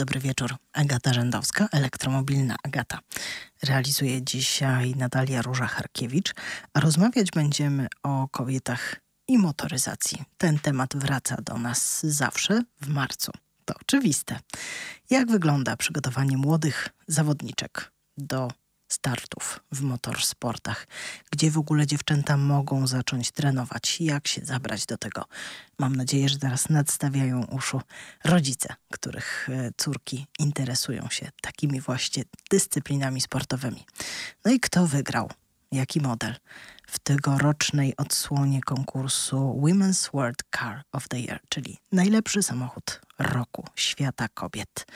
Dobry wieczór. Agata Rzędowska, elektromobilna Agata. Realizuje dzisiaj Natalia Róża-Harkiewicz, a rozmawiać będziemy o kobietach i motoryzacji. Ten temat wraca do nas zawsze w marcu. To oczywiste. Jak wygląda przygotowanie młodych zawodniczek do startów w motorsportach, gdzie w ogóle dziewczęta mogą zacząć trenować, jak się zabrać do tego. Mam nadzieję, że teraz nadstawiają uszu rodzice, których e, córki interesują się takimi właśnie dyscyplinami sportowymi. No i kto wygrał? Jaki model? W tegorocznej odsłonie konkursu Women's World Car of the Year, czyli najlepszy samochód roku świata kobiet.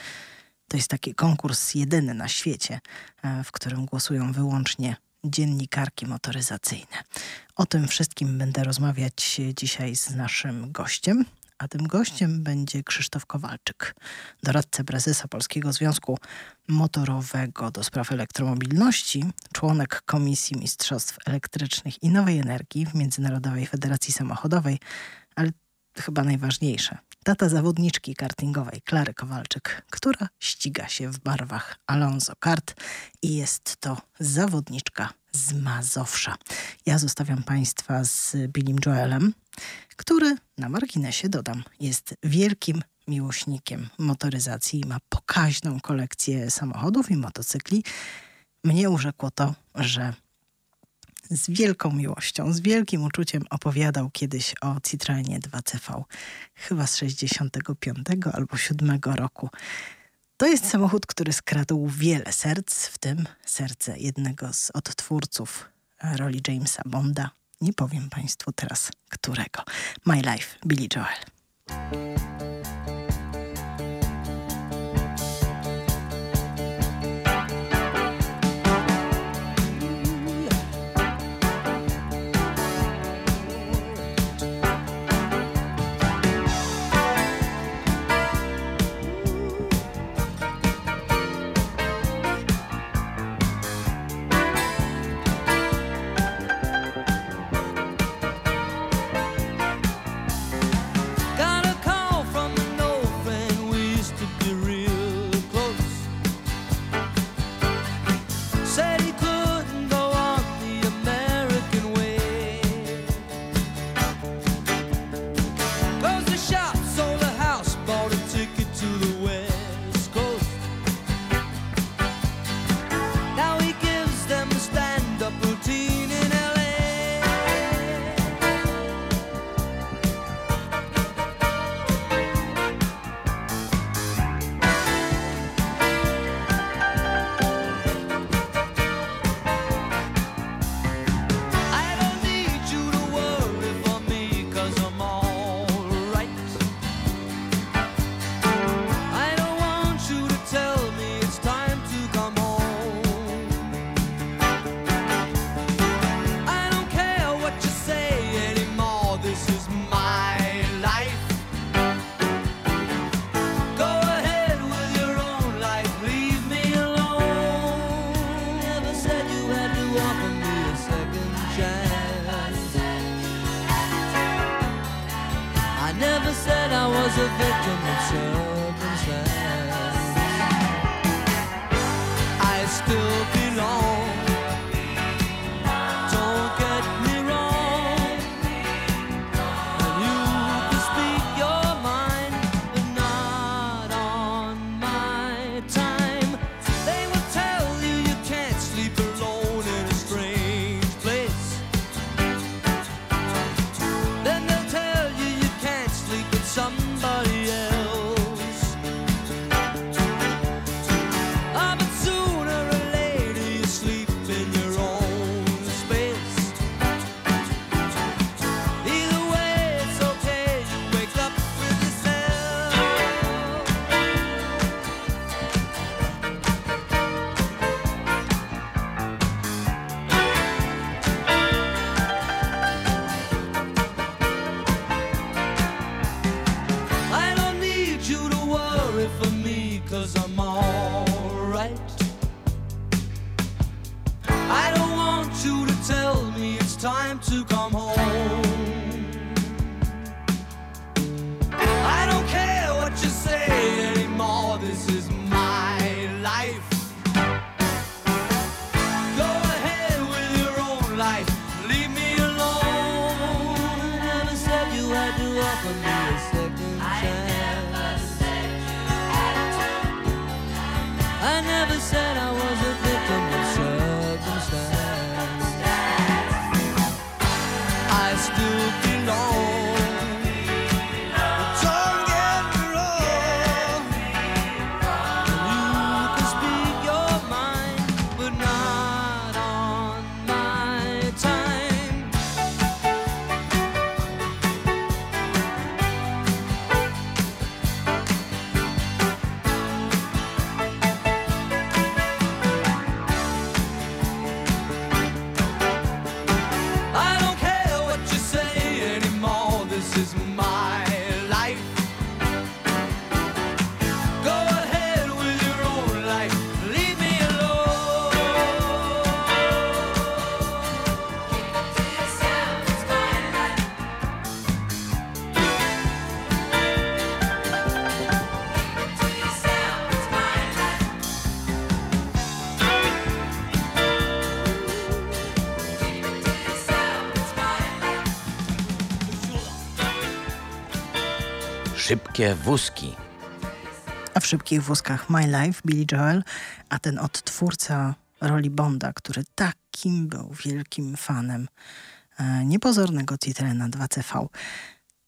To jest taki konkurs jedyny na świecie, e, w którym głosują wyłącznie dziennikarki motoryzacyjne. O tym wszystkim będę rozmawiać dzisiaj z naszym gościem, a tym gościem będzie Krzysztof Kowalczyk, doradca prezesa Polskiego Związku Motorowego do spraw elektromobilności, członek Komisji Mistrzostw Elektrycznych i Nowej Energii w Międzynarodowej Federacji Samochodowej, ale chyba najważniejsze, tata zawodniczki kartingowej Klary Kowalczyk, która ściga się w barwach Alonso Kart i jest to zawodniczka z Mazowsza. Ja zostawiam Państwa z Billim Joelem, który na marginesie dodam jest wielkim miłośnikiem motoryzacji i ma pokaźną kolekcję samochodów i motocykli. Mnie urzekło to, że z wielką miłością, z wielkim uczuciem opowiadał kiedyś o Citroenie 2CV, chyba z 65 albo 7 roku. To jest samochód, który skradł wiele serc, w tym serce jednego z odtwórców roli Jamesa Bonda. Nie powiem Państwu teraz którego. My Life, Billy Joel. for Szybkie wózki. A w szybkich wózkach My Life Billy Joel, a ten odtwórca roli Bonda, który takim był wielkim fanem e, niepozornego Citroena 2CV,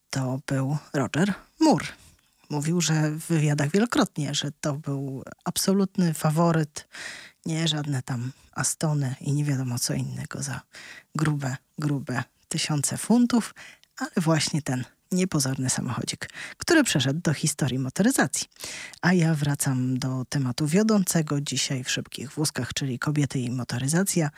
to był Roger Moore. Mówił, że w wywiadach wielokrotnie, że to był absolutny faworyt, nie żadne tam Astony i nie wiadomo co innego za grube, grube tysiące funtów, ale właśnie ten niepozorny samochodzik, który przeszedł do historii motoryzacji. A ja wracam do tematu wiodącego dzisiaj w szybkich wózkach, czyli kobiety i motoryzacja.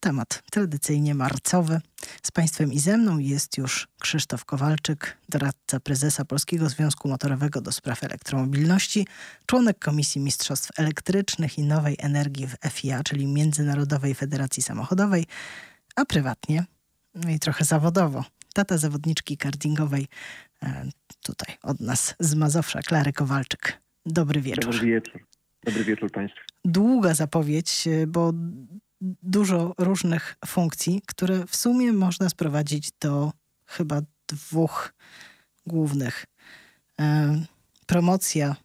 Temat tradycyjnie marcowy. Z Państwem i ze mną jest już Krzysztof Kowalczyk, doradca prezesa Polskiego Związku Motorowego do spraw elektromobilności, członek Komisji Mistrzostw Elektrycznych i Nowej Energii w FIA, czyli Międzynarodowej Federacji Samochodowej, a prywatnie, no i trochę zawodowo, tata zawodniczki kartingowej e, tutaj od nas z Mazowsza, Klary Kowalczyk. Dobry wieczór. Dobry wieczór. Dobry wieczór Państwu. Długa zapowiedź, e, bo dużo różnych funkcji, które w sumie można sprowadzić do chyba dwóch głównych. E, promocja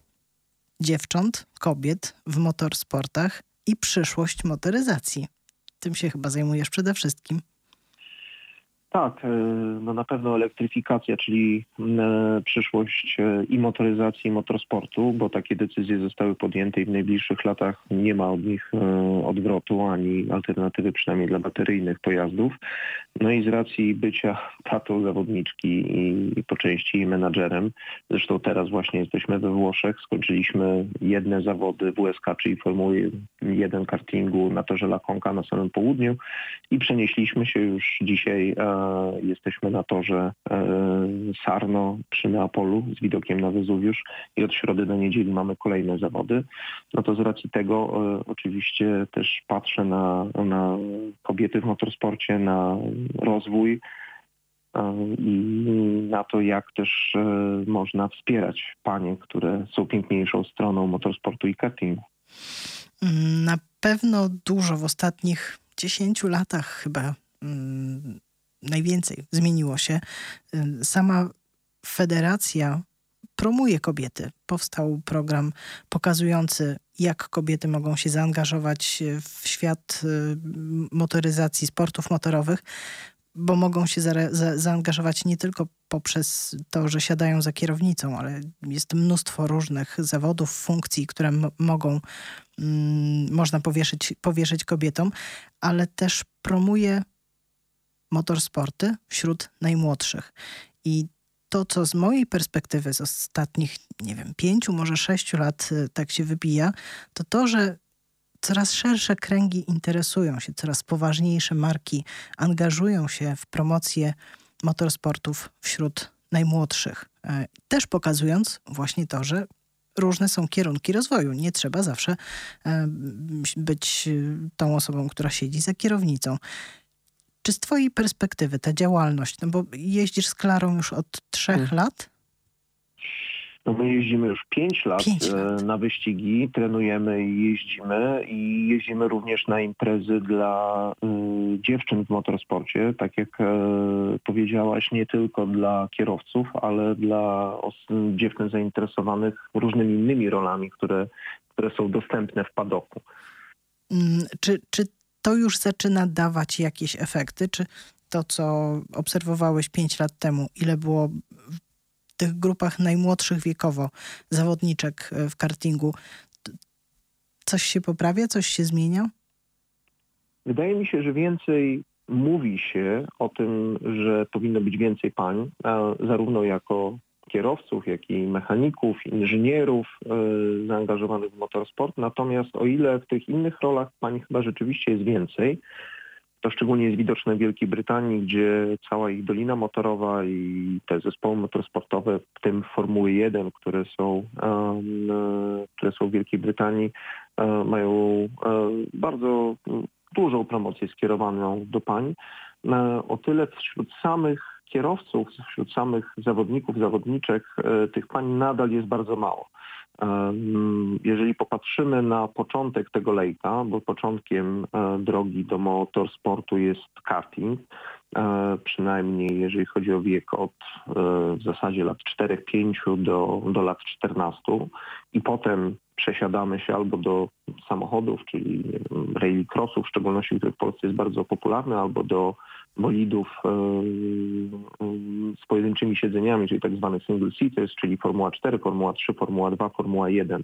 dziewcząt, kobiet w motorsportach i przyszłość motoryzacji. Tym się chyba zajmujesz przede wszystkim. Tak, e, no na pewno elektryfikacja, czyli e, przyszłość e, i motoryzacji, i motorsportu, bo takie decyzje zostały podjęte i w najbliższych latach nie ma od nich odwrotu ani alternatywy przynajmniej dla bateryjnych pojazdów. No i z racji bycia tatą zawodniczki i po części menadżerem, zresztą teraz właśnie jesteśmy we Włoszech, skończyliśmy jedne zawody WSK, czyli Formuły 1 kartingu na torze La Conca na samym południu i przenieśliśmy się już dzisiaj jesteśmy na torze e, Sarno przy Neapolu z widokiem na Wezuwiusz i od środy do niedzieli mamy kolejne zawody. No to z racji tego e, oczywiście też patrzę na, na kobiety w motorsporcie, na rozwój e, i na to, jak też można wspierać panie, które są piękniejszą stroną motorsportu i kartingu. Na pewno dużo w ostatnich 10 latach chyba mm, najwięcej zmieniło się. Y, sama federacja promuje kobiety. Powstał program pokazujący, jak kobiety mogą się zaangażować w świat y, motoryzacji, sportów motorowych, bo mogą się za, za, zaangażować nie tylko poprzez to, że siadają za kierownicą, ale jest mnóstwo różnych zawodów, funkcji, które mogą, mm, można powierzyć, powierzyć kobietom, ale też promuje motorsporty wśród najmłodszych. I to, co z mojej perspektywy z ostatnich, nie wiem, pięciu, może sześciu lat y, tak się wybija, to to, że coraz szersze kręgi interesują się, coraz poważniejsze marki angażują się w promocję motorsportów wśród najmłodszych. E, też pokazując właśnie to, że różne są kierunki rozwoju. Nie trzeba zawsze e, być tą osobą, która siedzi za kierownicą. Czy z twojej perspektywy ta działalność, no bo jeździsz z Klarą już od trzech hmm. lat? No my jeździmy już 5 lat, pięć lat na wyścigi, trenujemy i jeździmy i jeździmy również na imprezy dla y, dziewczyn w motorsporcie, tak jak y, powiedziałaś, nie tylko dla kierowców, ale dla dziewczyn zainteresowanych różnymi innymi rolami, które, które są dostępne w padoku. Mm, czy, czy to już zaczyna dawać jakieś efekty? Czy to, co obserwowałeś 5 lat temu, ile było w tych grupach najmłodszych wiekowo zawodniczek e, w kartingu, coś się poprawia, coś się zmienia? Wydaje mi się, że więcej mówi się o tym, że powinno być więcej pań, zarówno jako kierowców, jak i mechaników, inżynierów e, zaangażowanych w motorsport. Natomiast o ile w tych innych rolach pań chyba rzeczywiście jest więcej, to szczególnie jest widoczne w Wielkiej Brytanii, gdzie cała ich dolina motorowa i te zespoły motorsportowe, w tym Formuły 1, które są, um, które są w Wielkiej Brytanii, um, mają um, bardzo dużą promocję skierowaną do pań. O tyle wśród samych kierowców, wśród samych zawodników, zawodniczek e, tych pań nadal jest bardzo mało. E, jeżeli popatrzymy na początek tego lejka, bo początkiem e, drogi do motorsportu jest karting przynajmniej jeżeli chodzi o wiek od w zasadzie lat 4-5 do, do lat 14 i potem przesiadamy się albo do samochodów, czyli rail crossów, w szczególności, który w Polsce jest bardzo popularny, albo do bolidów e, e, z pojedynczymi siedzeniami, czyli tak zwane single seaters, czyli Formuła 4, Formuła 3, Formuła 2, Formuła 1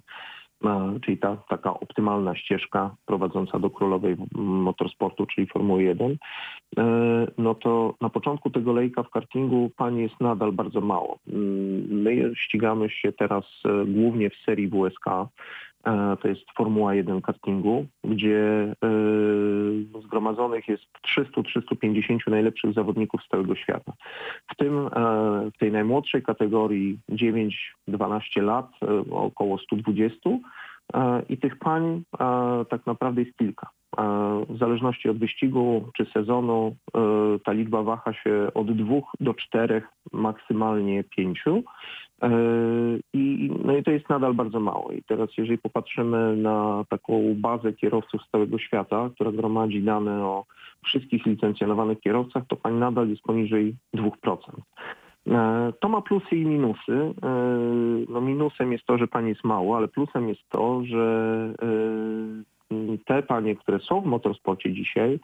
czyli ta taka optymalna ścieżka prowadząca do królowej motorsportu, czyli Formuły 1, e, no to na początku tego lejka w kartingu pani jest nadal bardzo mało. Mm, my ścigamy się teraz głównie w serii WSK, E, to jest Formuła 1 kartingu, gdzie e, zgromadzonych jest 300-350 najlepszych zawodników z całego świata. W tym e, w tej najmłodszej kategorii 9-12 lat około 120 i tych pań tak naprawdę jest kilka. W zależności od wyścigu czy sezonu ta liczba waha się od dwóch do czterech, maksymalnie pięciu. E, I, no i to jest nadal bardzo mało. I teraz jeżeli popatrzymy na taką bazę kierowców z całego świata, która gromadzi dane o wszystkich licencjonowanych kierowcach, to pani nadal jest poniżej 2%. E, to ma plusy i minusy. E, no minusem jest to, że pani jest mało, ale plusem jest to, że te panie, które są w motorsporcie dzisiaj,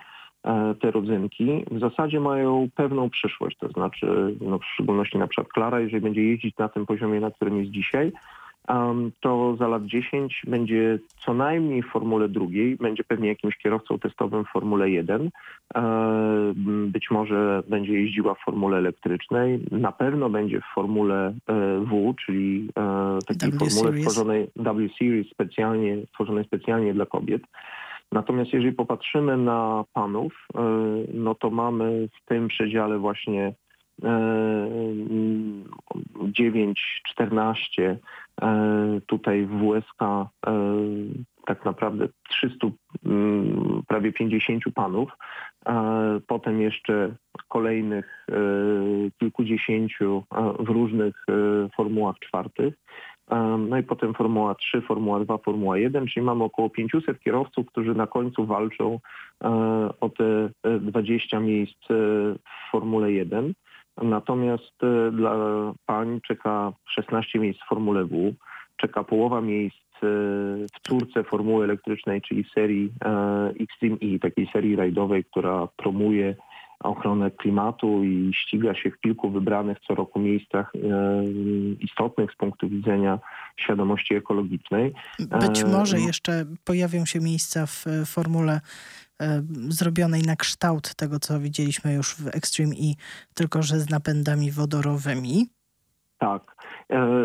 te rodzynki w zasadzie mają pewną przyszłość, to znaczy no w szczególności na przykład Klara, jeżeli będzie jeździć na tym poziomie, na którym jest dzisiaj, to za lat 10 będzie co najmniej w Formule drugiej, będzie pewnie jakimś kierowcą testowym w Formule 1. E, być może będzie jeździła w Formule elektrycznej, na pewno będzie w Formule e, W, czyli takiej w formule stworzonej W Series specjalnie, stworzonej specjalnie dla kobiet. Natomiast jeżeli popatrzymy na panów, e, no to mamy w tym przedziale właśnie 9, 14, e, tutaj w WSK e, tak naprawdę 300, mm, prawie 50 panów, potem jeszcze kolejnych kilkudziesięciu w różnych formułach czwartych. No i potem Formuła 3, Formuła 2, Formuła 1, czyli mamy około 500 kierowców, którzy na końcu walczą e, o te 20 e, miejsc e, w Formule 1. Natomiast dla pań czeka 16 miejsc w Formule W, czeka połowa miejsc w córce formuły elektrycznej, czyli serii Extreme E, takiej serii rajdowej, która promuje ochronę klimatu i ściga się w kilku wybranych co roku miejscach e, istotnych z punktu widzenia świadomości ekologicznej. Być e, może jeszcze pojawią się miejsca w formule e, zrobionej na kształt tego, co widzieliśmy już w Extreme E, tylko że z napędami wodorowymi. Tak.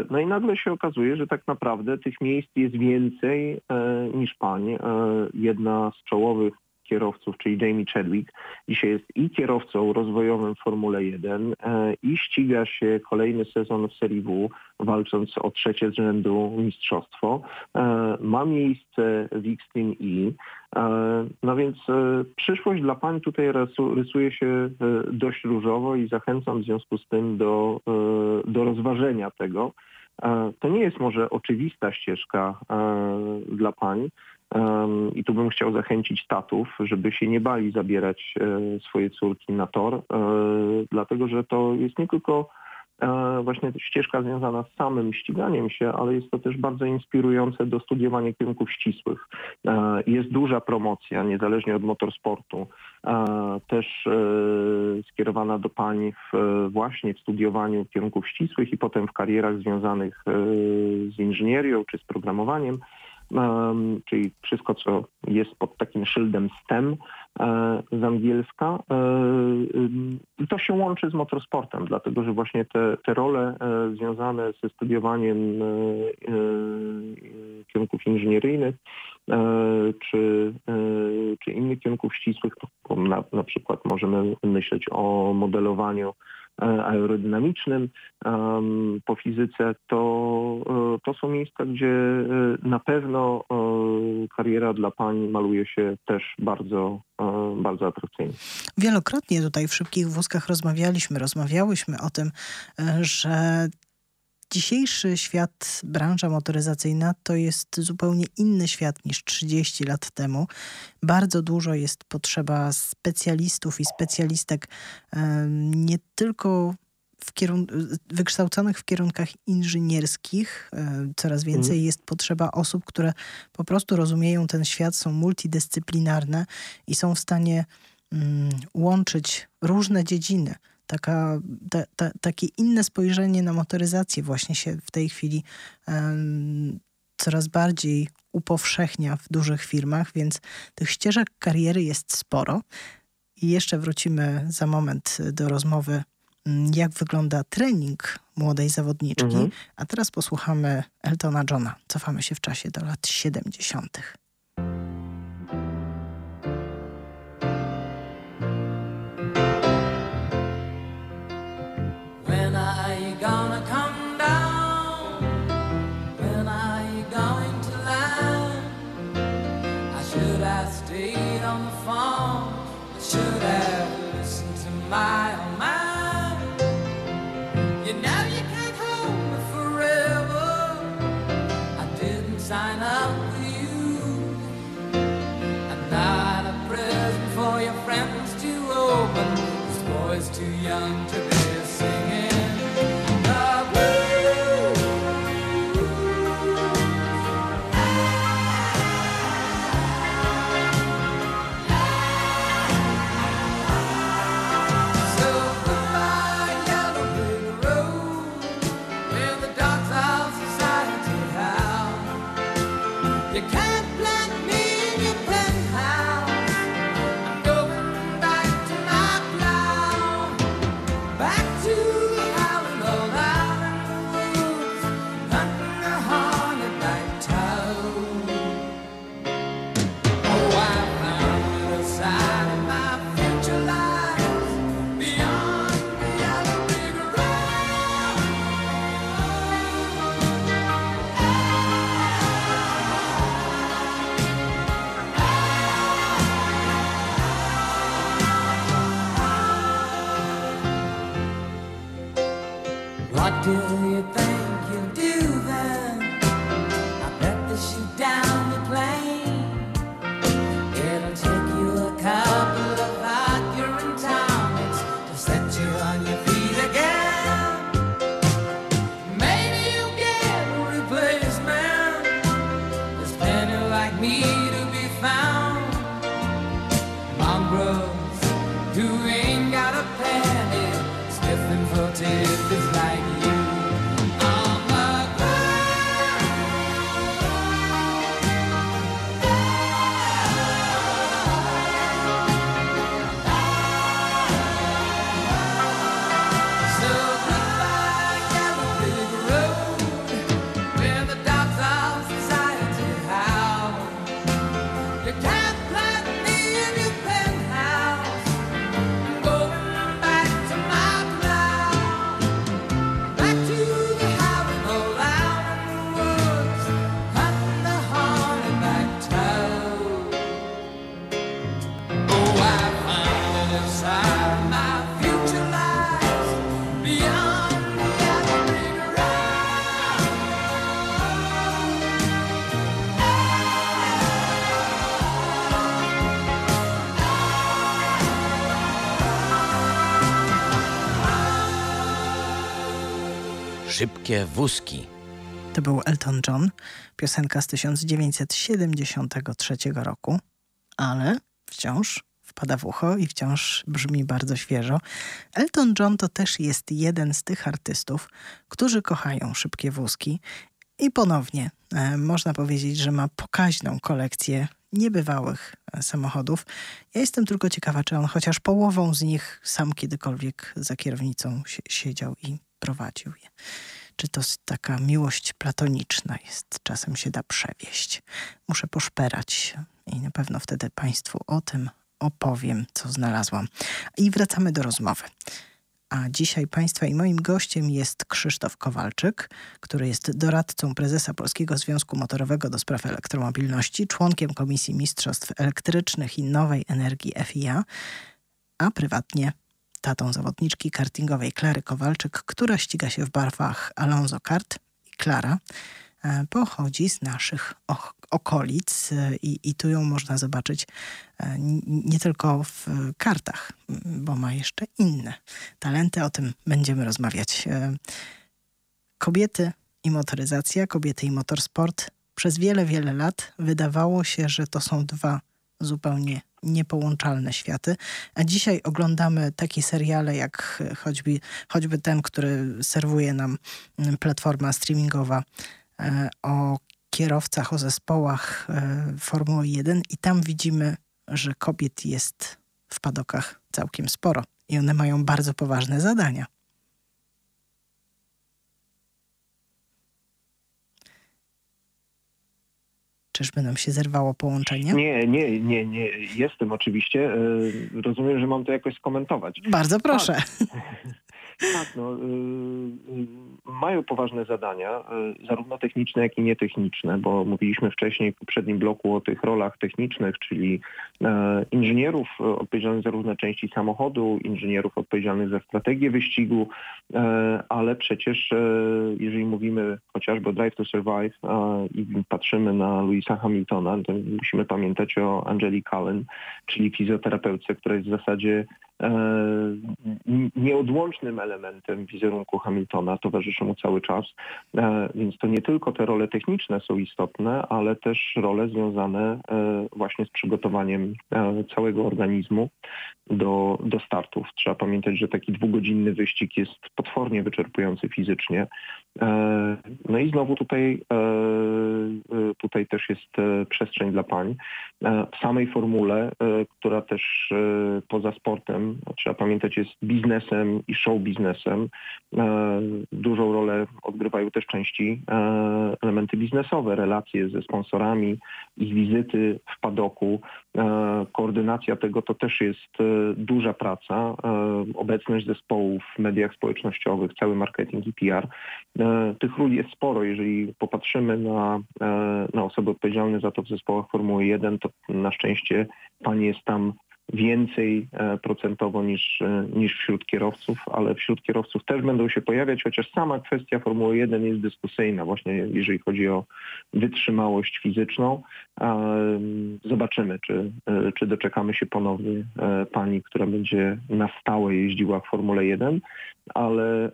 No i nagle się okazuje, że tak naprawdę tych miejsc jest więcej niż pań. Jedna z czołowych kierowców, czyli Jamie Chadwick, dzisiaj jest i kierowcą rozwojowym Formule 1 e, i ściga się kolejny sezon w Serii W, walcząc o trzecie z rzędu mistrzostwo. E, ma miejsce w Xtreme E. e. No więc przyszłość dla pań tutaj rysuje się dość różowo i zachęcam w związku z tym do, do rozważenia tego. To nie jest może oczywista ścieżka dla pań, i tu bym chciał zachęcić tatów, żeby się nie bali zabierać e, swoje córki na tor, e, dlatego że to jest nie tylko e, właśnie ścieżka związana z samym ściganiem się, ale jest to też bardzo inspirujące do studiowania kierunków ścisłych. Jest duża promocja, niezależnie od motorsportu, też skierowana do pań w, właśnie w studiowaniu kierunków ścisłych i potem w karierach związanych z inżynierią czy z programowaniem czyli wszystko, co jest pod takim szyldem STEM e, z angielska. E, to się łączy z motorsportem, dlatego że właśnie te, te role e, związane ze studiowaniem kierunków inżynieryjnych czy, czy innych kierunków ścisłych, na, na przykład możemy myśleć o modelowaniu aerodynamicznym, po fizyce, to, e, to są miejsca, gdzie e, na pewno kariera dla pań maluje się też bardzo, bardzo atrakcyjnie. Wielokrotnie tutaj w Szybkich Wózkach rozmawialiśmy, rozmawiałyśmy o tym, że dzisiejszy świat, branża motoryzacyjna to jest zupełnie inny świat niż 30 lat temu. Bardzo dużo jest potrzeba specjalistów i specjalistek nie tylko w kierun- wykształconych w kierunkach inżynierskich. Coraz więcej mhm. jest potrzeba osób, które po prostu rozumieją ten świat, są multidyscyplinarne i są w stanie mm, łączyć różne dziedziny. Taka, ta, ta, takie inne spojrzenie na motoryzację właśnie się w tej chwili um, coraz bardziej upowszechnia w dużych firmach, więc tych ścieżek kariery jest sporo. I jeszcze wrócimy za moment do rozmowy Mm, jak wygląda trening młodej zawodniczki. Mhm. A teraz posłuchamy Eltona Johna. Cofamy się w czasie do lat 70. to that. Szybkie wózki. To był Elton John, piosenka z 1973 roku, ale wciąż wpada w ucho i wciąż brzmi bardzo świeżo. Elton John to też jest jeden z tych artystów, którzy kochają szybkie wózki i ponownie e, można powiedzieć, że ma pokaźną kolekcję niebywałych e, samochodów. Ja jestem tylko ciekawa, czy on chociaż połową z nich sam kiedykolwiek za kierownicą siedział i prowadził je. Czy to taka miłość platoniczna jest, czasem się da przewieść. Muszę poszperać i na pewno wtedy Państwu o tym opowiem, co znalazłam. I wracamy do rozmowy. A dzisiaj Państwa i moim gościem jest Krzysztof Kowalczyk, który jest doradcą prezesa Polskiego Związku Motorowego do spraw elektromobilności, członkiem Komisji Mistrzostw Elektrycznych i Nowej Energii FIA, a prywatnie tatą zawodniczki kartingowej Klary Kowalczyk, która ściga się w barwach Alonso Kart i Klara e, pochodzi z naszych okolic e, i, i tu ją można zobaczyć e, nie tylko w kartach, bo ma jeszcze inne talenty. O tym będziemy rozmawiać. Kobiety i motoryzacja, kobiety i motorsport. Przez wiele, wiele lat wydawało się, że to są dwa zupełnie niepołączalne światy. A dzisiaj oglądamy takie seriale jak choćby, choćby ten, który serwuje nam platforma streamingowa e, o kierowcach, o zespołach e, Formuły 1 i tam widzimy, że kobiet jest w padokach całkiem sporo i one mają bardzo poważne zadania. Czyżby nam się zerwało połączenie? Nie, nie, nie, nie. Jestem oczywiście. E, rozumiem, że mam to jakoś skomentować. Bardzo proszę. Tak. Tak, no, y, y, mają poważne zadania, y, zarówno techniczne, jak i nietechniczne, bo mówiliśmy wcześniej w poprzednim bloku o tych rolach technicznych, czyli e, inżynierów odpowiedzialnych za różne części samochodu, inżynierów odpowiedzialnych za strategię wyścigu, e, ale przecież e, jeżeli mówimy chociażby o Drive to Survive i patrzymy na Louisa Hamiltona, to musimy pamiętać o Angeli Cullen, czyli fizjoterapeutce, która jest w zasadzie E, nieodłącznym elementem wizerunku Hamiltona, towarzyszy mu cały czas. E, więc to nie tylko te role techniczne są istotne, ale też role związane e, właśnie z przygotowaniem całego organizmu do, do startów. Trzeba pamiętać, że taki dwugodzinny wyścig jest potwornie wyczerpujący fizycznie. No i znowu tutaj, tutaj też jest przestrzeń dla pań. W samej formule, która też poza sportem trzeba pamiętać, jest biznesem i show biznesem. E, dużą rolę odgrywają też części e, elementy biznesowe, relacje ze sponsorami, ich wizyty w padoku. E, koordynacja tego to też jest duża praca. Obecność zespołów w mediach społecznościowych, cały marketing i PR. Tych ról jest sporo. Jeżeli popatrzymy na, na osoby odpowiedzialne za to w zespołach Formuły 1, to na szczęście pani jest tam więcej e, procentowo niż, e, niż wśród kierowców, ale wśród kierowców też będą się pojawiać, chociaż sama kwestia Formuły 1 jest dyskusyjna, właśnie jeżeli chodzi o wytrzymałość fizyczną. Zobaczymy, czy, e, czy doczekamy się ponownie pani, która będzie na stałe jeździła w Formule 1 ale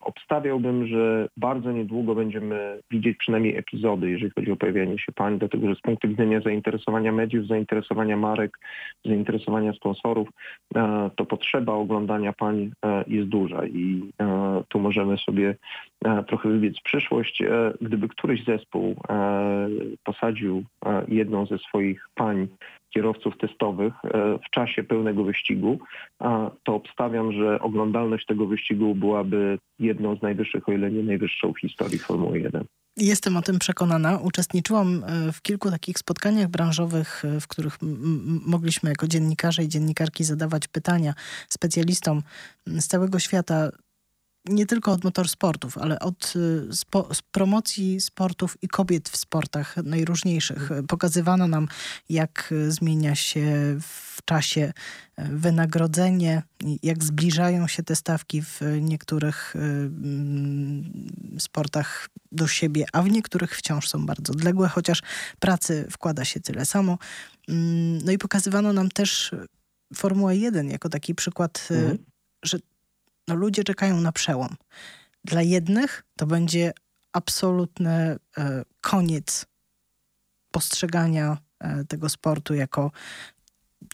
obstawiałbym, że bardzo niedługo będziemy widzieć przynajmniej epizody, jeżeli chodzi o pojawianie się pań, dlatego że z punktu widzenia zainteresowania mediów, zainteresowania marek, zainteresowania sponsorów, e, to potrzeba oglądania pań e, jest duża i tu możemy sobie trochę wybiec przyszłość. Gdyby któryś zespół posadził jedną ze swoich pań kierowców testowych e, w czasie pełnego wyścigu, to obstawiam, że oglądalność tego wyścigu byłaby jedną z najwyższych, o ile nie najwyższą w historii Formuły 1. Jestem o tym przekonana. Uczestniczyłam e, w kilku takich spotkaniach branżowych, e, w których mogliśmy jako dziennikarze i dziennikarki zadawać pytania specjalistom z całego świata nie tylko od motorsportów, ale od y, spo, promocji sportów i kobiet w sportach najróżniejszych. Pokazywano nam, jak zmienia się w czasie y, wynagrodzenie, jak zbliżają się te stawki w niektórych y, mm, sportach do siebie, a w niektórych wciąż są bardzo odległe, chociaż pracy wkłada się tyle samo. Mm, no i pokazywano nam też Formułę 1 jako taki przykład, mhm. że no ludzie czekają na przełom. Dla jednych to będzie absolutny e, koniec postrzegania e, tego sportu jako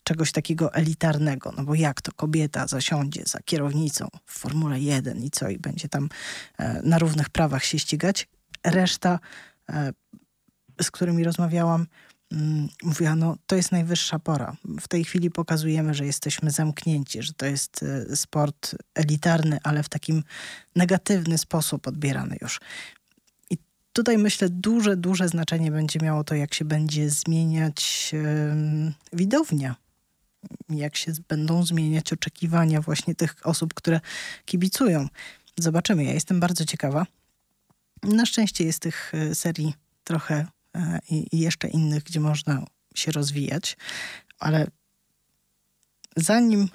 czegoś takiego elitarnego. No bo jak to kobieta zasiądzie za kierownicą w Formule 1 i co, i będzie tam e, na równych prawach się ścigać. Reszta, e, z którymi rozmawiałam, mówiła, no to jest najwyższa pora. W tej chwili pokazujemy, że jesteśmy zamknięci, że to jest e, sport elitarny, ale w takim negatywny sposób odbierany już. I tutaj myślę, duże, duże znaczenie będzie miało to, jak się będzie zmieniać widownia. Jak się będą zmieniać oczekiwania właśnie tych osób, które kibicują. Zobaczymy. Ja jestem bardzo ciekawa. Na szczęście jest tych e, serii trochę i, i jeszcze innych, gdzie można się rozwijać, ale zanim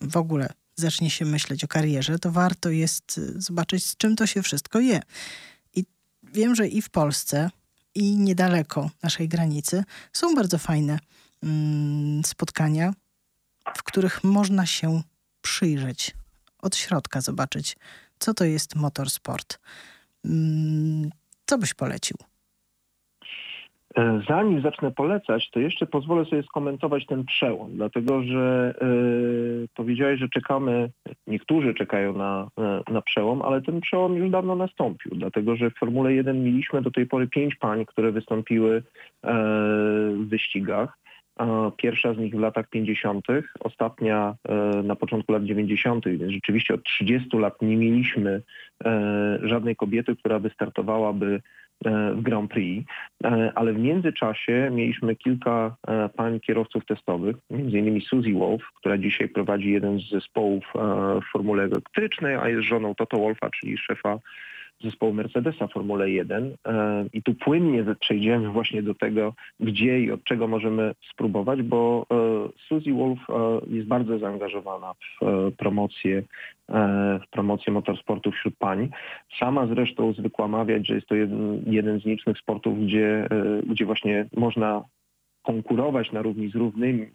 w ogóle zacznie się myśleć o karierze, to warto jest zobaczyć, z czym to się wszystko je. I wiem, że i w Polsce, i niedaleko naszej granicy są bardzo fajne mm, spotkania, w których można się przyjrzeć, od środka zobaczyć, co to jest motorsport. Mm, co byś polecił? E, zanim zacznę polecać, to jeszcze pozwolę sobie skomentować ten przełom, dlatego że yy, powiedziałeś, że czekamy, niektórzy czekają na, na przełom, ale ten przełom już dawno nastąpił, dlatego że w Formule 1 mieliśmy do tej pory pięć pań, które wystąpiły yy, w wyścigach. Pierwsza z nich w latach 50., ostatnia na początku lat 90., więc rzeczywiście od 30 lat nie mieliśmy żadnej kobiety, która wystartowałaby E, w Grand Prix, e, ale w międzyczasie mieliśmy kilka e, pań kierowców testowych, m.in. Suzy Wolf, która dzisiaj prowadzi jeden z zespołów w Formule Elektrycznej, a jest żoną Toto Wolfa, czyli szefa zespołu Mercedesa Formule 1 e, i tu płynnie przejdziemy właśnie do tego, gdzie i od czego możemy spróbować, bo e, Suzy Wolf e, jest bardzo zaangażowana w promocję, w promocję motorsportu wśród pań. Sama zresztą zwykła mawiać, że jest to jeden, jeden z nielicznych sportów, gdzie, gdzie właśnie można konkurować na równi z równymi e,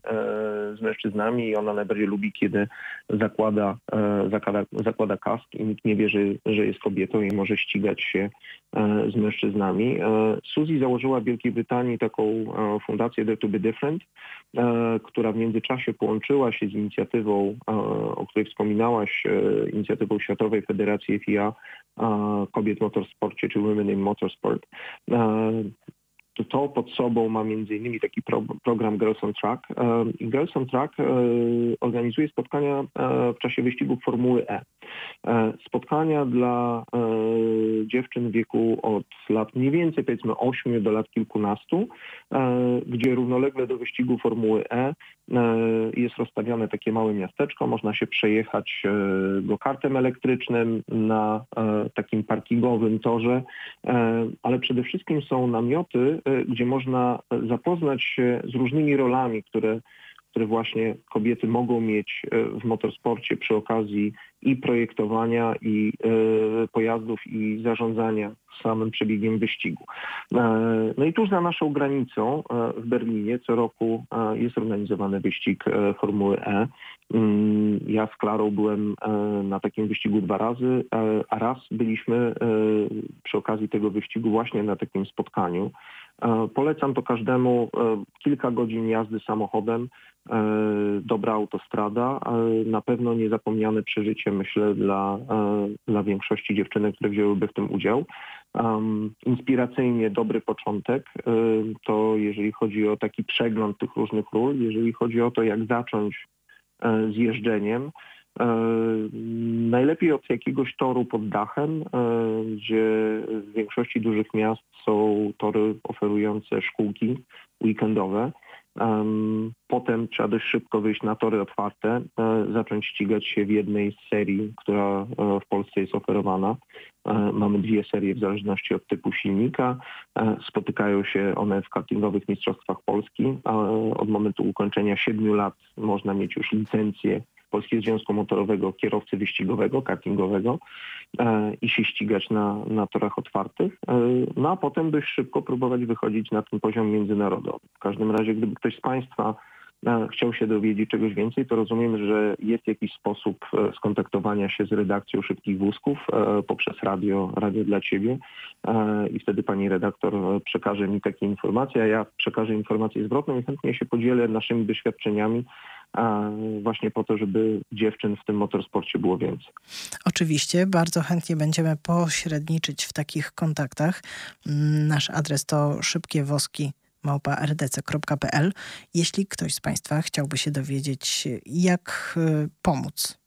z mężczyznami i ona najbardziej lubi, kiedy zakłada, e, zakłada, zakłada kask i nikt nie wie, że, że jest kobietą i może ścigać się e, z mężczyznami. Suzy założyła w Wielkiej Brytanii taką fundację Dare to be Different, która w międzyczasie połączyła się z inicjatywą, o której wspominałaś, inicjatywą Światowej Federacji FIA kobiet w motorsporcie, czy Women in Motorsport to pod sobą ma między innymi taki pro, program Girls on Track. Girls on Track e, organizuje spotkania e, w czasie wyścigów Formuły E. e. Spotkania dla dziewczyn w wieku od lat mniej więcej powiedzmy 8 do lat kilkunastu, gdzie równolegle do wyścigu Formuły E jest rozstawione takie małe miasteczko, można się przejechać go kartem elektrycznym na takim parkingowym torze, ale przede wszystkim są namioty, E, gdzie można zapoznać się z różnymi rolami, które, które właśnie kobiety mogą mieć e, w motorsporcie przy okazji i projektowania, i e, pojazdów, i zarządzania samym przebiegiem wyścigu. No i tuż za naszą granicą w Berlinie co roku jest organizowany wyścig Formuły E. Mm, ja z Klarą byłem na takim wyścigu dwa razy, a raz byliśmy przy okazji tego wyścigu właśnie na takim spotkaniu E, polecam to każdemu. E, kilka godzin jazdy samochodem, e, dobra autostrada, na pewno niezapomniane przeżycie, myślę, dla, dla większości dziewczynek, które wzięłyby w tym udział. Inspiracyjnie dobry początek, to jeżeli chodzi o taki przegląd tych różnych ról, jeżeli chodzi o to, jak zacząć z jeżdżeniem, E, najlepiej od jakiegoś toru pod dachem, e, gdzie w większości dużych miast są tory oferujące szkółki weekendowe. Potem trzeba dość szybko wyjść na tory otwarte, e, zacząć ścigać się w jednej z serii, która w Polsce jest oferowana. Mamy dwie serie w zależności od typu silnika. Spotykają się one w kartingowych mistrzostwach Polski. Od momentu ukończenia siedmiu lat można mieć już licencję Polskiego Związku Motorowego kierowcy wyścigowego, kartingowego e, i się ścigać na, na torach otwartych, e, no a potem dość szybko próbować wychodzić na ten poziom międzynarodowy. W każdym razie, gdyby ktoś z Państwa chciał się dowiedzieć czegoś więcej, to rozumiem, że jest jakiś sposób skontaktowania się z redakcją Szybkich Wózków poprzez radio, radio dla Ciebie i wtedy pani redaktor przekaże mi takie informacje, a ja przekażę informację zwrotną i chętnie się podzielę naszymi doświadczeniami właśnie po to, żeby dziewczyn w tym motorsporcie było więcej. Oczywiście, bardzo chętnie będziemy pośredniczyć w takich kontaktach. Mm, nasz adres to szybkiewoski małpa.rdc.pl. Jeśli ktoś z Państwa chciałby się dowiedzieć, jak y, pomóc,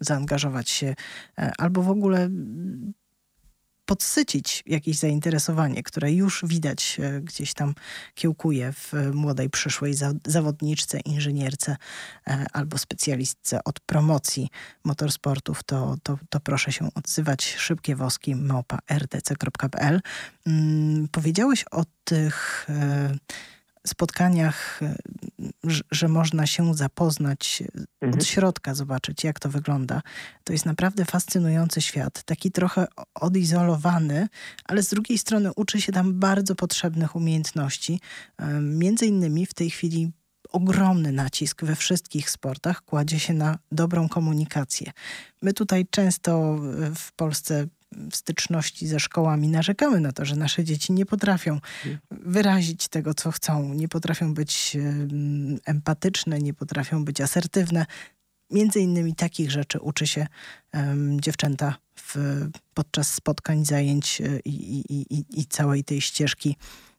zaangażować się e, albo w ogóle podsycić jakieś zainteresowanie, które już widać e, gdzieś tam kiełkuje w młodej przyszłej zawodniczce, inżynierce e, albo specjalistce od promocji motorsportów, to, to, to proszę się odzywać. Szybkie woski małpa rdc.pl. Mm, powiedziałeś o tych e, spotkaniach, że można się zapoznać mhm. od środka, zobaczyć jak to wygląda. To jest naprawdę fascynujący świat, taki trochę odizolowany, ale z drugiej strony uczy się tam bardzo potrzebnych umiejętności. Między innymi w tej chwili ogromny nacisk we wszystkich sportach kładzie się na dobrą komunikację. My tutaj często w Polsce w styczności ze szkołami narzekamy na to, że nasze dzieci nie potrafią wyrazić tego, co chcą, nie potrafią być empatyczne, nie potrafią być asertywne. Między innymi takich rzeczy uczy się um, dziewczęta w, podczas spotkań, zajęć e, i, i, i, i całej tej ścieżki,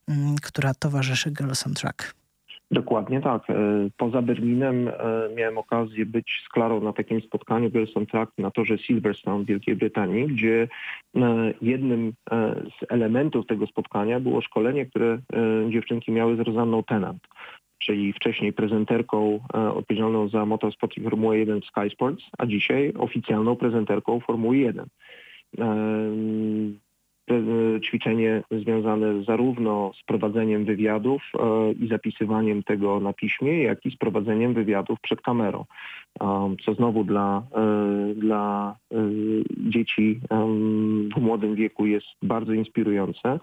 um, która towarzyszy Girls on Track. Dokładnie tak. E, poza Berlinem e, miałem okazję być z Klarą na takim spotkaniu Wilson Track na torze Silverstone w Wielkiej Brytanii, gdzie e, jednym z elementów tego spotkania było szkolenie, które dziewczynki miały z Rozanną Tenant, czyli wcześniej prezenterką odpowiedzialną za motorsport i Formułę 1 w Sky Sports, a dzisiaj oficjalną prezenterką Formuły 1 ćwiczenie związane zarówno z prowadzeniem wywiadów e, i zapisywaniem tego na piśmie, jak i z prowadzeniem wywiadów przed kamerą, co znowu dla, e, dla e, dzieci w młodym wieku jest bardzo inspirujące.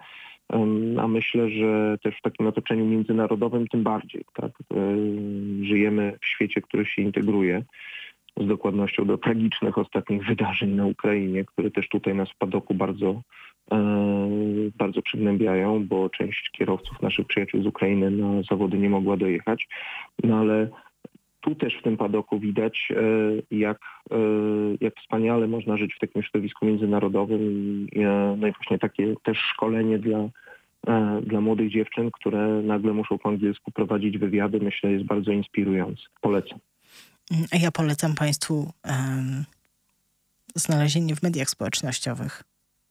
A myślę, że też w takim otoczeniu międzynarodowym tym bardziej. Tak? Żyjemy w świecie, który się integruje z dokładnością do tragicznych ostatnich wydarzeń na Ukrainie, które też tutaj nas w padoku bardzo E, bardzo przygnębiają, bo część kierowców naszych przyjaciół z Ukrainy na zawody nie mogła dojechać. No ale tu też w tym padoku widać, e, jak, e, jak wspaniale można żyć w takim środowisku międzynarodowym. No i właśnie takie też szkolenie dla, dla młodych dziewczyn, które nagle muszą po angielsku prowadzić wywiady, myślę, jest bardzo inspirujące. Polecam. Ja polecam Państwu um, znalezienie w mediach społecznościowych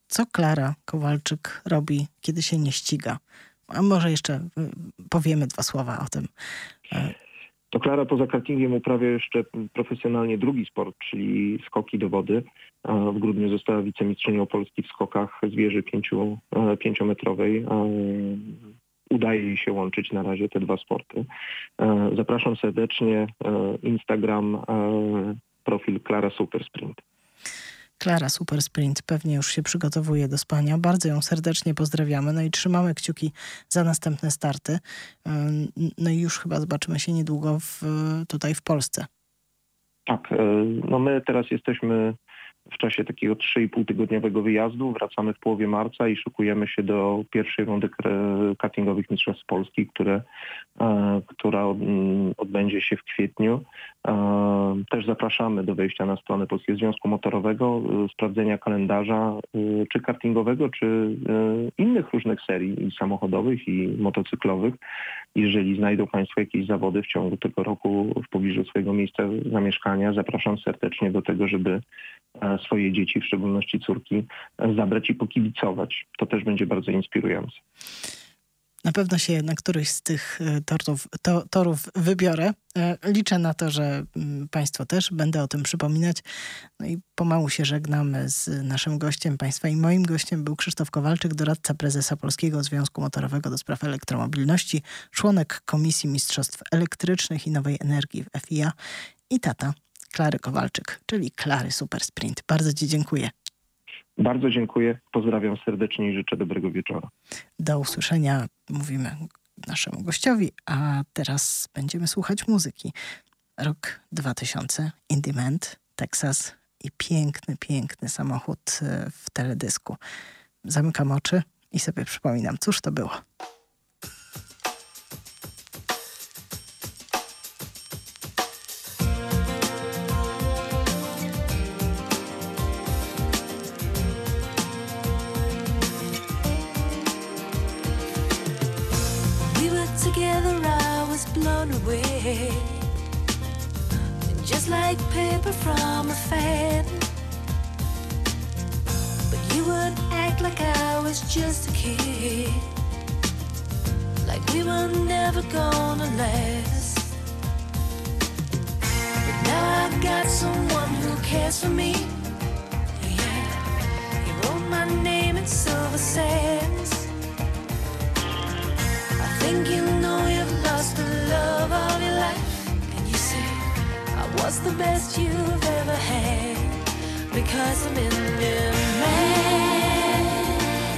co Klara Kowalczyk robi, kiedy się nie ściga? A może jeszcze y, powiemy dwa słowa o tym. E, to Klara poza kartingiem uprawia jeszcze profesjonalnie drugi sport, czyli skoki do wody. W grudniu została wicemistrzynią Polski w skokach z wieży pięciu, e, pięciometrowej. Udaje jej się łączyć na razie te dwa sporty. E, zapraszam serdecznie. Instagram, profil Klara Super Sprint. Klara Super Sprint pewnie już się przygotowuje do spania. Bardzo ją serdecznie pozdrawiamy. No i trzymamy kciuki za następne starty. No i już chyba zobaczymy się niedługo w, tutaj w Polsce. Tak, e, no my teraz jesteśmy w czasie takiego 3,5 tygodniowego wyjazdu. Wracamy w połowie marca i szukujemy się do pierwszej rundy cuttingowych Mistrzostw Polski, które, e, która odbędzie się w kwietniu. E, też zapraszamy do wejścia na stronę Polskiego Związku Motorowego, e, sprawdzenia kalendarza czy kartingowego, czy innych różnych serii i samochodowych i motocyklowych. Jeżeli znajdą Państwo jakieś zawody w ciągu tego roku w pobliżu swojego miejsca zamieszkania, zapraszam serdecznie do tego, żeby swoje dzieci, w szczególności córki, zabrać i pokibicować. To też będzie bardzo inspirujące. Na pewno się na któryś z tych e, torów, to, torów wybiorę. E, liczę na to, że mm, Państwo też będę o tym przypominać. No i pomału się żegnamy z naszym gościem Państwa. I moim gościem był Krzysztof Kowalczyk, doradca prezesa Polskiego Związku Motorowego do spraw elektromobilności, członek Komisji Mistrzostw Elektrycznych i Nowej Energii w FIA i tata Klary Kowalczyk, czyli Klary Super Sprint. Bardzo Ci dziękuję. Bardzo dziękuję, pozdrawiam serdecznie i życzę dobrego wieczora. Do usłyszenia mówimy naszemu gościowi, a teraz będziemy słuchać muzyki. Rok 2000, Indiment, Texas i piękny, piękny samochód e, w teledysku. Zamykam oczy i sobie przypominam, cóż to było. Just like paper from a fan. But you would act like I was just a kid, like we were never gonna last. But now I've got someone who cares for me. Yeah, he wrote my name in silver the best you've ever had? Because I'm in demand.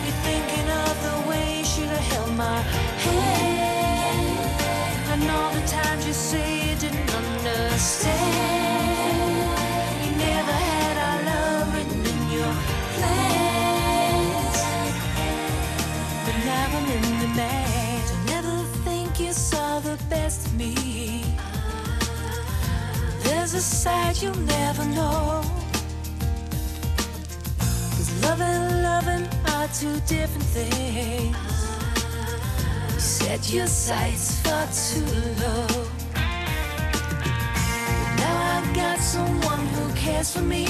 You're thinking of the way you should have held my hand. And all A side you'll never know. Cause love and loving are two different things. You set your sights far too low. But now I've got someone who cares for me.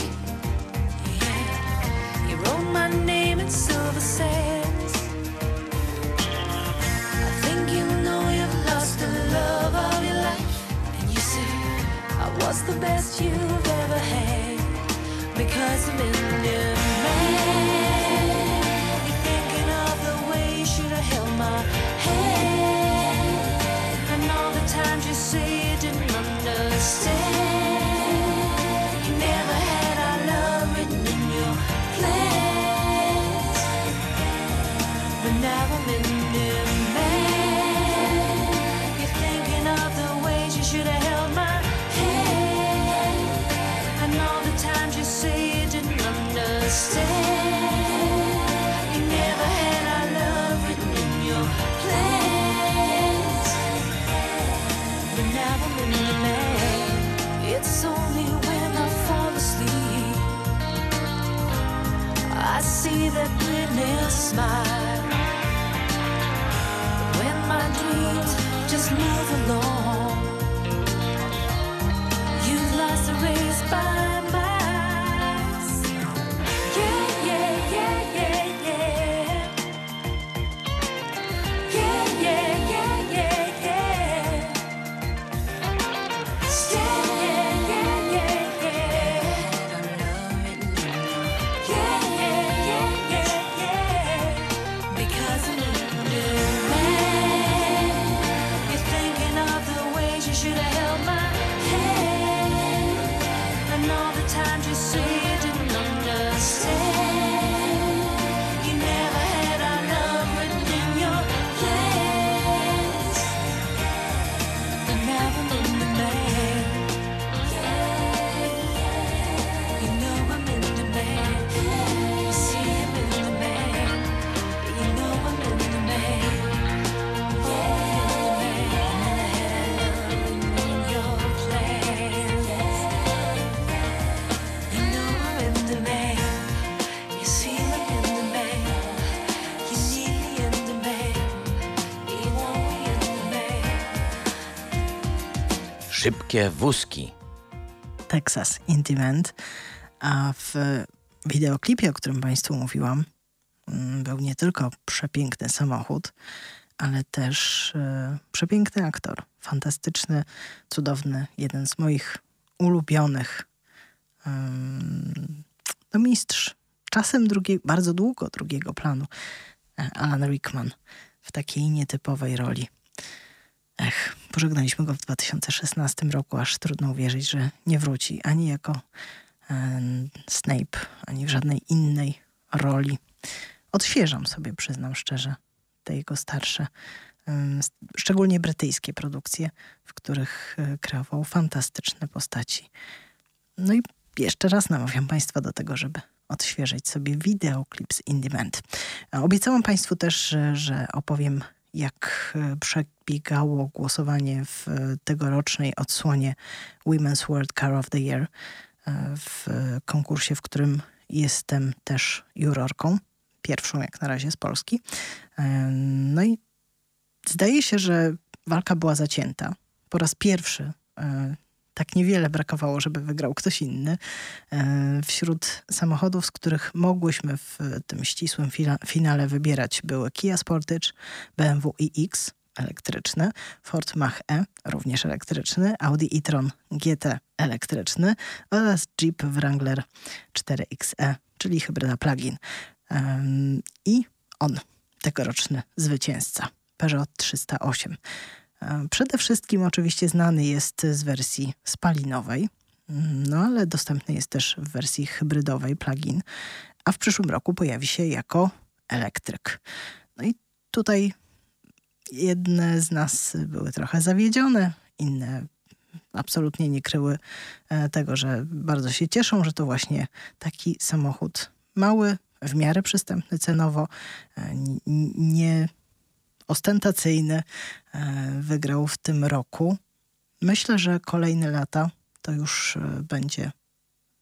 The best you've ever had. Because I'm in demand. You're thinking of the way you should have held my hand. Szybkie wózki. Texas Intimate, a w wideoklipie, o którym Państwu mówiłam, mm, był nie tylko przepiękny samochód, ale też e, przepiękny aktor. Fantastyczny, cudowny, jeden z moich ulubionych. No mistrz, czasem drugie, bardzo długo drugiego planu. e, Alan Rickman w takiej nietypowej roli. Ech, pożegnaliśmy go w 2016 roku, aż trudno uwierzyć, że nie wróci ani jako em, Snape, ani w żadnej innej roli. Odświeżam sobie, przyznam szczerze, te jego starsze, s- szczególnie brytyjskie produkcje, w których e, kreował fantastyczne postaci. No i jeszcze raz namawiam Państwa do tego, żeby odświeżyć sobie wideoklip z Indiment. Obiecałam Państwu też, że opowiem, jak e, przebiegało głosowanie w e, tegorocznej odsłonie Women's World Car of the Year e, w konkursie, w którym jestem też jurorką, pierwszą jak na razie z Polski. No i zdaje się, że walka była zacięta. Po raz pierwszy tak niewiele brakowało, żeby wygrał ktoś inny. E, Wśród samochodów, z których mogłyśmy w tym ścisłym fina- finale wybierać, były Kia Sportage, BMW iX elektryczny, Ford Mach-E również elektryczny, Audi e-tron GT elektryczny oraz Jeep Wrangler 4XE, czyli hybryda plug-in. I on, tegoroczny zwycięzca, Peugeot 308. Przede wszystkim oczywiście znany jest z wersji spalinowej, no ale dostępny jest też w wersji hybrydowej plugin, a w przyszłym roku pojawi się jako elektryk. No i tutaj jedne z nas były trochę zawiedzione, inne absolutnie nie kryły e, tego, że bardzo się cieszą, że to właśnie taki samochód mały, w miarę przystępny cenowo, e, nie ostentacyjny e, wygrał w tym roku. Myślę, że kolejne lata to już e, będzie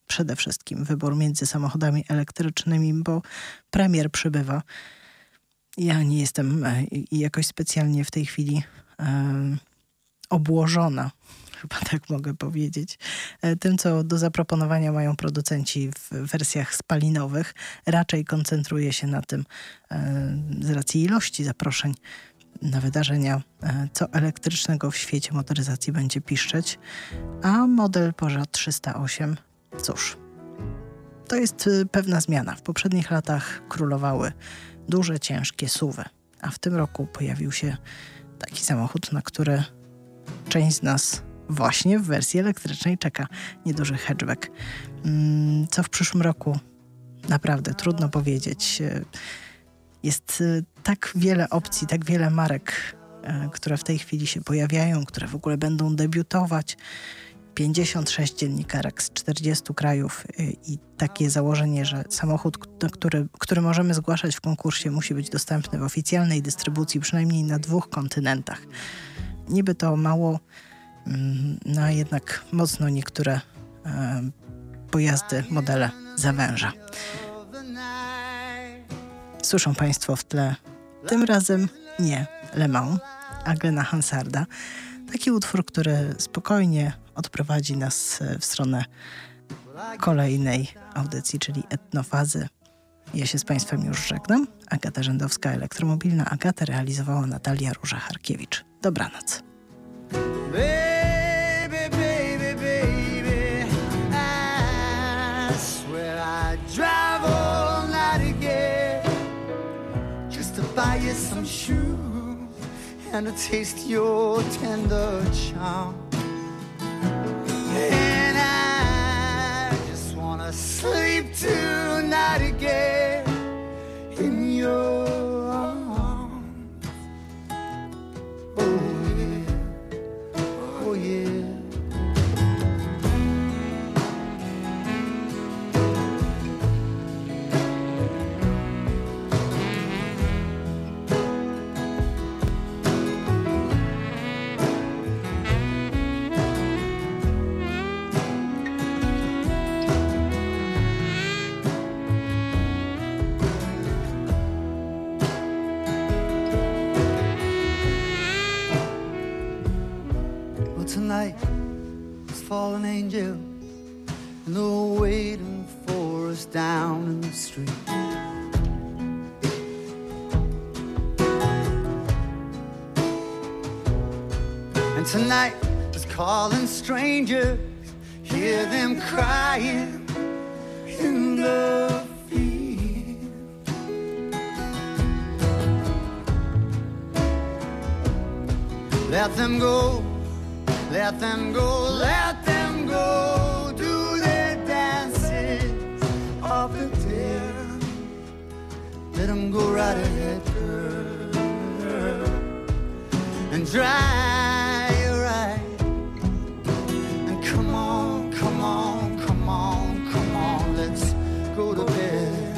przede wszystkim wybór między samochodami elektrycznymi, bo premier przybywa. Ja nie jestem e, jakoś specjalnie w tej chwili obłożona, chyba tak mogę powiedzieć, e, tym, co do zaproponowania mają producenci w wersjach spalinowych. Raczej koncentruję się na tym e, z racji ilości zaproszeń na wydarzenia, e, co elektrycznego w świecie motoryzacji będzie piszczeć, a model Peugeot 308, cóż, to jest pewna zmiana. W poprzednich latach królowały duże, ciężkie suwy, a w tym roku pojawił się taki samochód, na który część z nas właśnie w wersji elektrycznej czeka. Nieduży hatchback. Mm, Co w przyszłym roku? Naprawdę trudno powiedzieć. Y, Jest y, tak wiele opcji, tak wiele marek, y, które w tej chwili się pojawiają, które w ogóle będą debiutować. 56 dziennikarek z 40 krajów i takie założenie, że samochód, który, który możemy zgłaszać w konkursie, musi być dostępny w oficjalnej dystrybucji przynajmniej na dwóch kontynentach. Niby to mało, no a jednak mocno niektóre e, pojazdy, modele zawęża. Słyszą Państwo w tle, tym razem nie Le Mans, a Glena Hansarda. Taki utwór, który spokojnie odprowadzi nas e, w stronę kolejnej audycji, czyli etnofazy. Ja się z Państwem już żegnam. Agata Rzędowska, elektromobilna. Agatę realizowała Natalia Róża-Harkiewicz. Dobranoc. Baby, baby, baby, I swear I'd drive all night again just to buy you some shoes and to taste your tender charm. And I just wanna sleep tonight again in your and they're waiting for us down in the street. And tonight is calling strangers, hear them crying in the field. Let them go. Let them go, dry your eyes. And come on, come on, come on, come on, let's go to bed.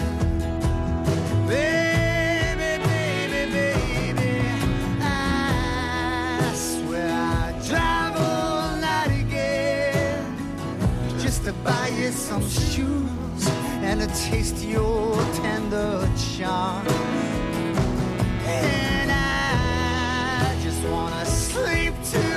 Baby, baby, baby, I swear I'd drive all night again just to buy you some shoes and to taste your tender charm. Just wanna sleep tonight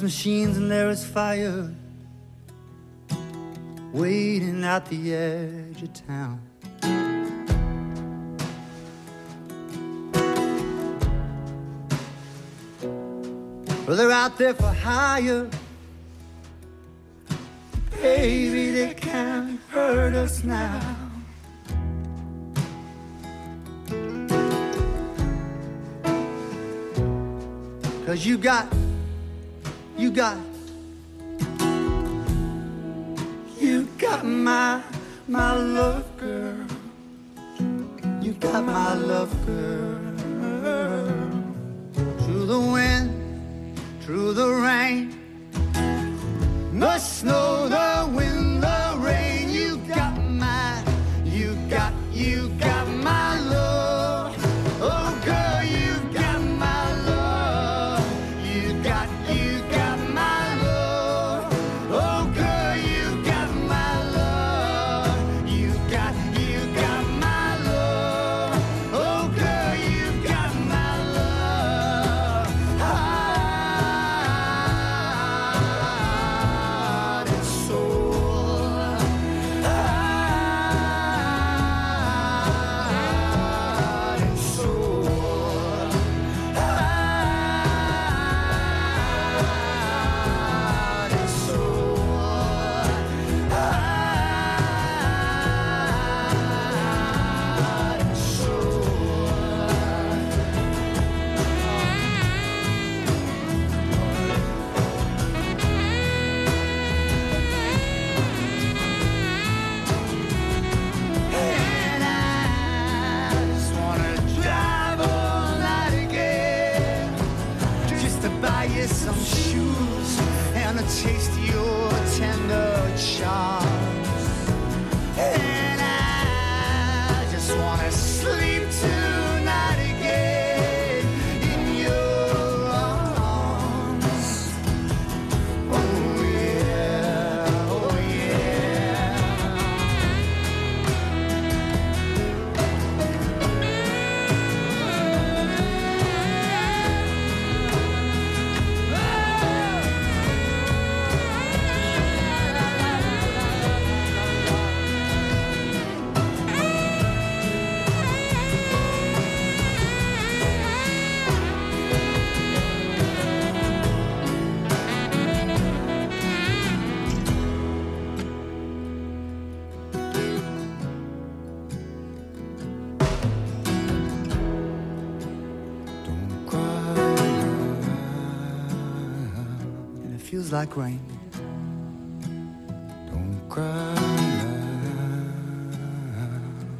there's machines and there is fire waiting at the edge of town. Well, they're out there for hire. Baby, they can't hurt us now. Cause you got, you got, you got my, my love girl. You got my love girl. Through the wind, through the rain, the snow, the like rain. Don't cry,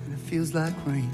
and it feels like rain.